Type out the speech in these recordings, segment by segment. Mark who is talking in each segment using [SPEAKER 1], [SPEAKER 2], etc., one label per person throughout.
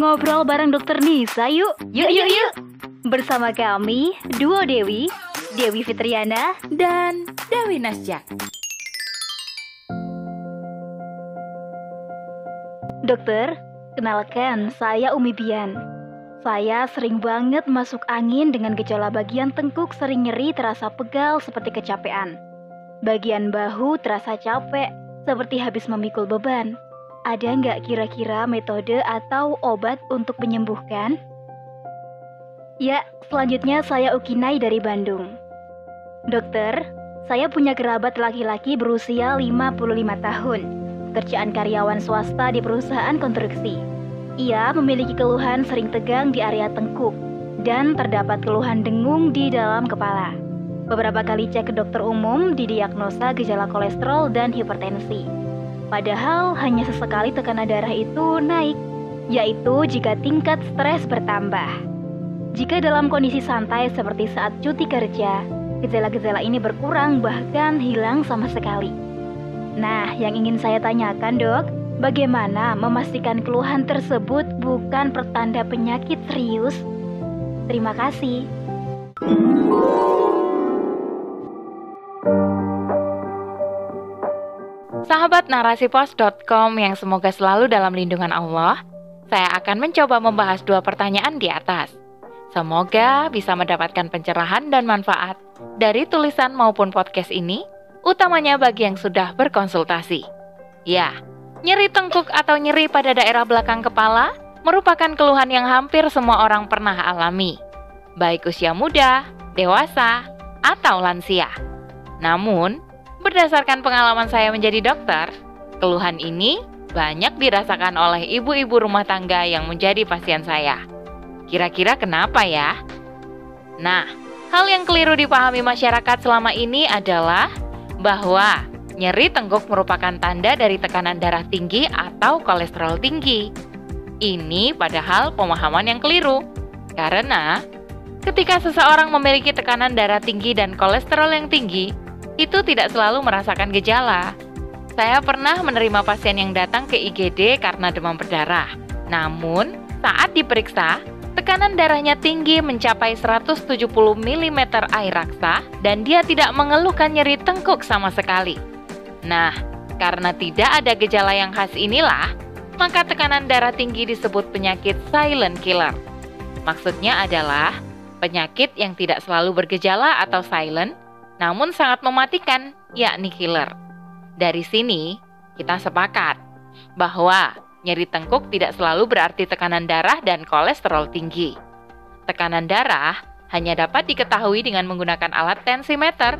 [SPEAKER 1] Ngobrol bareng dokter Nisa yuk. Yuk yuk yuk. Bersama kami, Duo Dewi, Dewi Fitriana,
[SPEAKER 2] dan Dewi Nasya.
[SPEAKER 1] Dokter, kenalkan saya Umi Bian. Saya sering banget masuk angin dengan gejala bagian tengkuk sering nyeri terasa pegal seperti kecapean. Bagian bahu terasa capek seperti habis memikul beban. Ada nggak kira-kira metode atau obat untuk menyembuhkan? Ya, selanjutnya saya Ukinai dari Bandung. Dokter, saya punya kerabat laki-laki berusia 55 tahun. Kerjaan karyawan swasta di perusahaan konstruksi. Ia memiliki keluhan sering tegang di area tengkuk dan terdapat keluhan dengung di dalam kepala. Beberapa kali cek ke dokter umum didiagnosa gejala kolesterol dan hipertensi. Padahal hanya sesekali tekanan darah itu naik, yaitu jika tingkat stres bertambah. Jika dalam kondisi santai seperti saat cuti kerja, gejala-gejala ini berkurang bahkan hilang sama sekali. Nah, yang ingin saya tanyakan, Dok, bagaimana memastikan keluhan tersebut bukan pertanda penyakit serius? Terima kasih.
[SPEAKER 2] Sahabat narasipos.com yang semoga selalu dalam lindungan Allah, saya akan mencoba membahas dua pertanyaan di atas. Semoga bisa mendapatkan pencerahan dan manfaat dari tulisan maupun podcast ini, utamanya bagi yang sudah berkonsultasi. Ya, nyeri tengkuk atau nyeri pada daerah belakang kepala merupakan keluhan yang hampir semua orang pernah alami, baik usia muda, dewasa, atau lansia. Namun, Berdasarkan pengalaman saya menjadi dokter, keluhan ini banyak dirasakan oleh ibu-ibu rumah tangga yang menjadi pasien saya. Kira-kira kenapa ya? Nah, hal yang keliru dipahami masyarakat selama ini adalah bahwa nyeri tengkuk merupakan tanda dari tekanan darah tinggi atau kolesterol tinggi. Ini padahal pemahaman yang keliru. Karena ketika seseorang memiliki tekanan darah tinggi dan kolesterol yang tinggi, itu tidak selalu merasakan gejala. Saya pernah menerima pasien yang datang ke IGD karena demam berdarah. Namun, saat diperiksa, tekanan darahnya tinggi mencapai 170 mm air raksa dan dia tidak mengeluhkan nyeri tengkuk sama sekali. Nah, karena tidak ada gejala yang khas inilah, maka tekanan darah tinggi disebut penyakit silent killer. Maksudnya adalah penyakit yang tidak selalu bergejala atau silent, namun sangat mematikan, yakni killer. Dari sini, kita sepakat bahwa nyeri tengkuk tidak selalu berarti tekanan darah dan kolesterol tinggi. Tekanan darah hanya dapat diketahui dengan menggunakan alat tensimeter,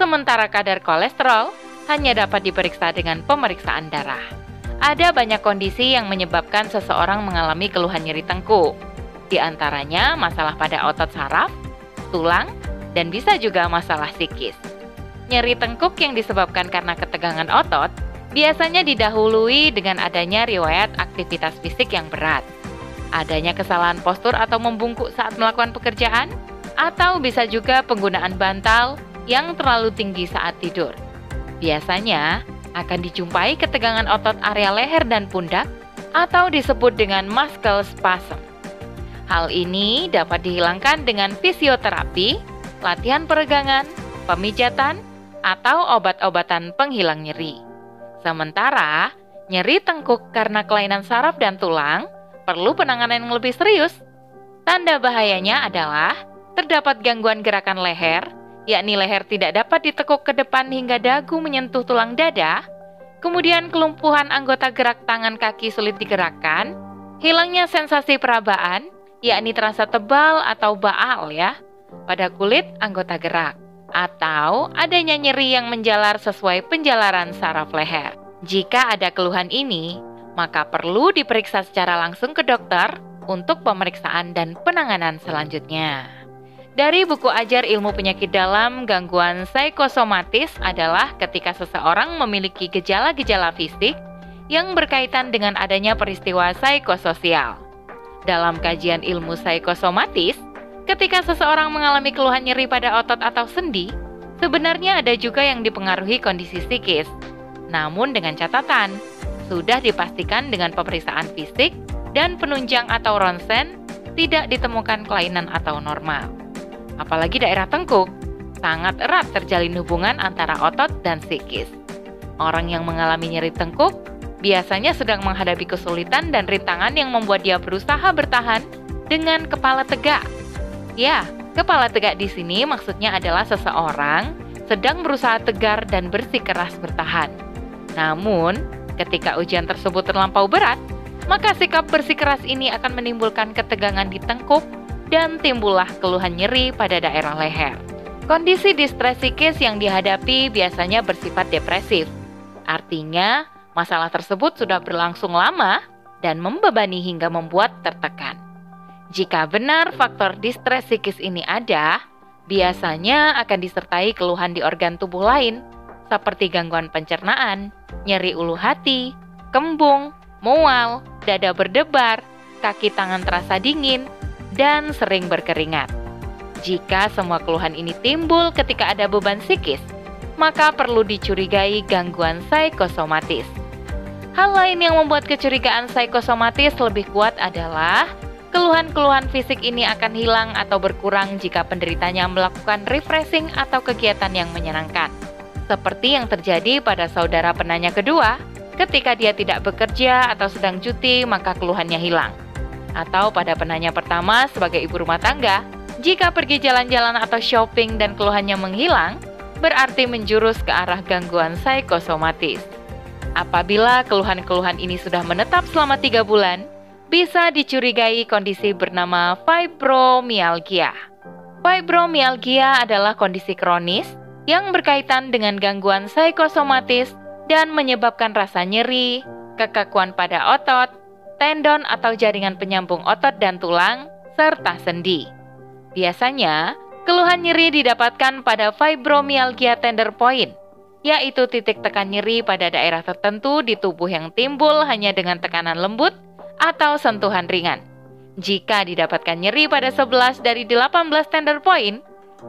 [SPEAKER 2] sementara kadar kolesterol hanya dapat diperiksa dengan pemeriksaan darah. Ada banyak kondisi yang menyebabkan seseorang mengalami keluhan nyeri tengkuk, di antaranya masalah pada otot saraf, tulang, dan bisa juga masalah psikis. Nyeri tengkuk yang disebabkan karena ketegangan otot biasanya didahului dengan adanya riwayat aktivitas fisik yang berat, adanya kesalahan postur atau membungkuk saat melakukan pekerjaan, atau bisa juga penggunaan bantal yang terlalu tinggi saat tidur. Biasanya akan dijumpai ketegangan otot area leher dan pundak atau disebut dengan muscle spasm. Hal ini dapat dihilangkan dengan fisioterapi latihan peregangan, pemijatan, atau obat-obatan penghilang nyeri. Sementara, nyeri tengkuk karena kelainan saraf dan tulang perlu penanganan yang lebih serius. Tanda bahayanya adalah terdapat gangguan gerakan leher, yakni leher tidak dapat ditekuk ke depan hingga dagu menyentuh tulang dada, kemudian kelumpuhan anggota gerak tangan kaki sulit digerakkan, hilangnya sensasi perabaan, yakni terasa tebal atau baal ya, pada kulit anggota gerak, atau adanya nyeri yang menjalar sesuai penjalaran saraf leher. Jika ada keluhan ini, maka perlu diperiksa secara langsung ke dokter untuk pemeriksaan dan penanganan selanjutnya. Dari buku ajar ilmu penyakit dalam gangguan psikosomatis adalah ketika seseorang memiliki gejala-gejala fisik yang berkaitan dengan adanya peristiwa psikososial. Dalam kajian ilmu psikosomatis, Ketika seseorang mengalami keluhan nyeri pada otot atau sendi, sebenarnya ada juga yang dipengaruhi kondisi psikis. Namun dengan catatan, sudah dipastikan dengan pemeriksaan fisik dan penunjang atau ronsen tidak ditemukan kelainan atau normal. Apalagi daerah tengkuk, sangat erat terjalin hubungan antara otot dan psikis. Orang yang mengalami nyeri tengkuk biasanya sedang menghadapi kesulitan dan rintangan yang membuat dia berusaha bertahan dengan kepala tegak. Ya, kepala tegak di sini maksudnya adalah seseorang sedang berusaha tegar dan bersikeras bertahan. Namun, ketika ujian tersebut terlampau berat, maka sikap bersikeras ini akan menimbulkan ketegangan di tengkuk dan timbullah keluhan nyeri pada daerah leher. Kondisi distres psikis yang dihadapi biasanya bersifat depresif. Artinya, masalah tersebut sudah berlangsung lama dan membebani hingga membuat tertekan. Jika benar faktor distres psikis ini ada, biasanya akan disertai keluhan di organ tubuh lain, seperti gangguan pencernaan, nyeri ulu hati, kembung, mual, dada berdebar, kaki tangan terasa dingin, dan sering berkeringat. Jika semua keluhan ini timbul ketika ada beban psikis, maka perlu dicurigai gangguan psikosomatis. Hal lain yang membuat kecurigaan psikosomatis lebih kuat adalah keluhan-keluhan fisik ini akan hilang atau berkurang jika penderitanya melakukan refreshing atau kegiatan yang menyenangkan. Seperti yang terjadi pada saudara penanya kedua, Ketika dia tidak bekerja atau sedang cuti, maka keluhannya hilang. Atau pada penanya pertama sebagai ibu rumah tangga, jika pergi jalan-jalan atau shopping dan keluhannya menghilang, berarti menjurus ke arah gangguan psikosomatis. Apabila keluhan-keluhan ini sudah menetap selama tiga bulan, bisa dicurigai kondisi bernama fibromyalgia. Fibromyalgia adalah kondisi kronis yang berkaitan dengan gangguan psikosomatis dan menyebabkan rasa nyeri, kekakuan pada otot, tendon atau jaringan penyambung otot dan tulang, serta sendi. Biasanya, keluhan nyeri didapatkan pada fibromyalgia tender point, yaitu titik tekan nyeri pada daerah tertentu di tubuh yang timbul hanya dengan tekanan lembut atau sentuhan ringan. Jika didapatkan nyeri pada 11 dari 18 tender point,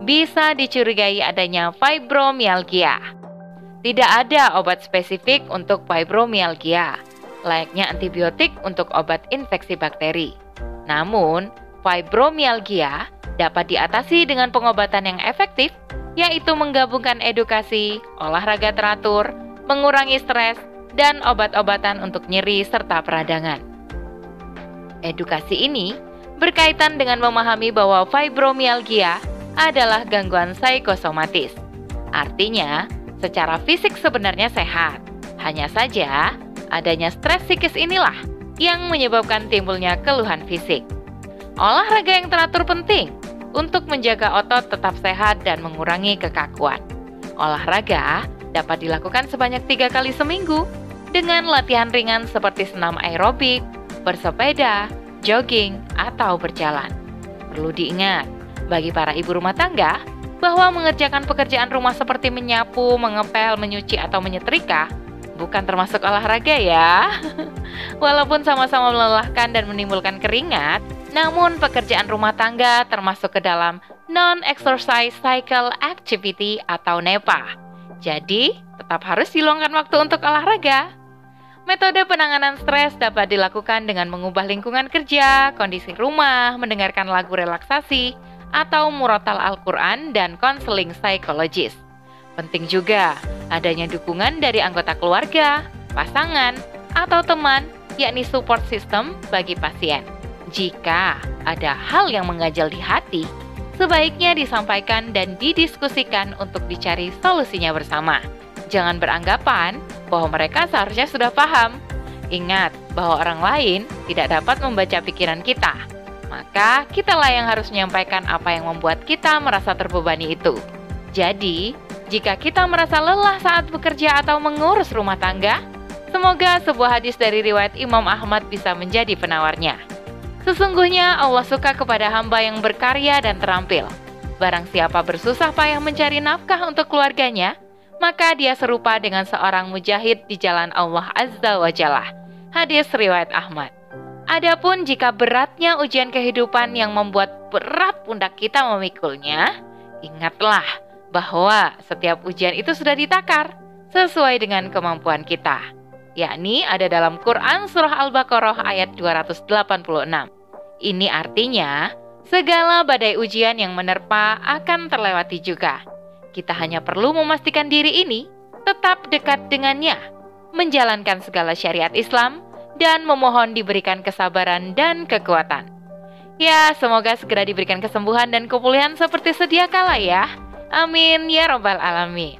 [SPEAKER 2] bisa dicurigai adanya fibromyalgia. Tidak ada obat spesifik untuk fibromyalgia, layaknya antibiotik untuk obat infeksi bakteri. Namun, fibromyalgia dapat diatasi dengan pengobatan yang efektif, yaitu menggabungkan edukasi, olahraga teratur, mengurangi stres, dan obat-obatan untuk nyeri serta peradangan. Edukasi ini berkaitan dengan memahami bahwa fibromyalgia adalah gangguan psikosomatis. Artinya, Secara fisik sebenarnya sehat, hanya saja adanya stres psikis inilah yang menyebabkan timbulnya keluhan fisik. Olahraga yang teratur penting untuk menjaga otot tetap sehat dan mengurangi kekakuan. Olahraga dapat dilakukan sebanyak tiga kali seminggu dengan latihan ringan seperti senam aerobik, bersepeda, jogging, atau berjalan. Perlu diingat, bagi para ibu rumah tangga, bahwa mengerjakan pekerjaan rumah seperti menyapu, mengepel, menyuci, atau menyetrika bukan termasuk olahraga ya. Walaupun sama-sama melelahkan dan menimbulkan keringat, namun pekerjaan rumah tangga termasuk ke dalam non-exercise cycle activity atau NEPA. Jadi, tetap harus diluangkan waktu untuk olahraga. Metode penanganan stres dapat dilakukan dengan mengubah lingkungan kerja, kondisi rumah, mendengarkan lagu relaksasi, atau murotal Al-Quran dan konseling psikologis. Penting juga adanya dukungan dari anggota keluarga, pasangan, atau teman, yakni support system bagi pasien. Jika ada hal yang mengajal di hati, sebaiknya disampaikan dan didiskusikan untuk dicari solusinya bersama. Jangan beranggapan bahwa mereka seharusnya sudah paham. Ingat bahwa orang lain tidak dapat membaca pikiran kita maka kitalah yang harus menyampaikan apa yang membuat kita merasa terbebani itu. Jadi, jika kita merasa lelah saat bekerja atau mengurus rumah tangga, semoga sebuah hadis dari riwayat Imam Ahmad bisa menjadi penawarnya. Sesungguhnya Allah suka kepada hamba yang berkarya dan terampil. Barang siapa bersusah payah mencari nafkah untuk keluarganya, maka dia serupa dengan seorang mujahid di jalan Allah Azza wa Jalla. Hadis riwayat Ahmad. Adapun jika beratnya ujian kehidupan yang membuat berat pundak kita memikulnya, ingatlah bahwa setiap ujian itu sudah ditakar sesuai dengan kemampuan kita. yakni ada dalam Quran Surah Al-Baqarah ayat 286. Ini artinya, segala badai ujian yang menerpa akan terlewati juga. Kita hanya perlu memastikan diri ini tetap dekat dengannya, menjalankan segala syariat Islam, dan memohon diberikan kesabaran dan kekuatan. Ya, semoga segera diberikan kesembuhan dan kepulihan seperti sedia kala ya. Amin ya Robbal 'Alamin.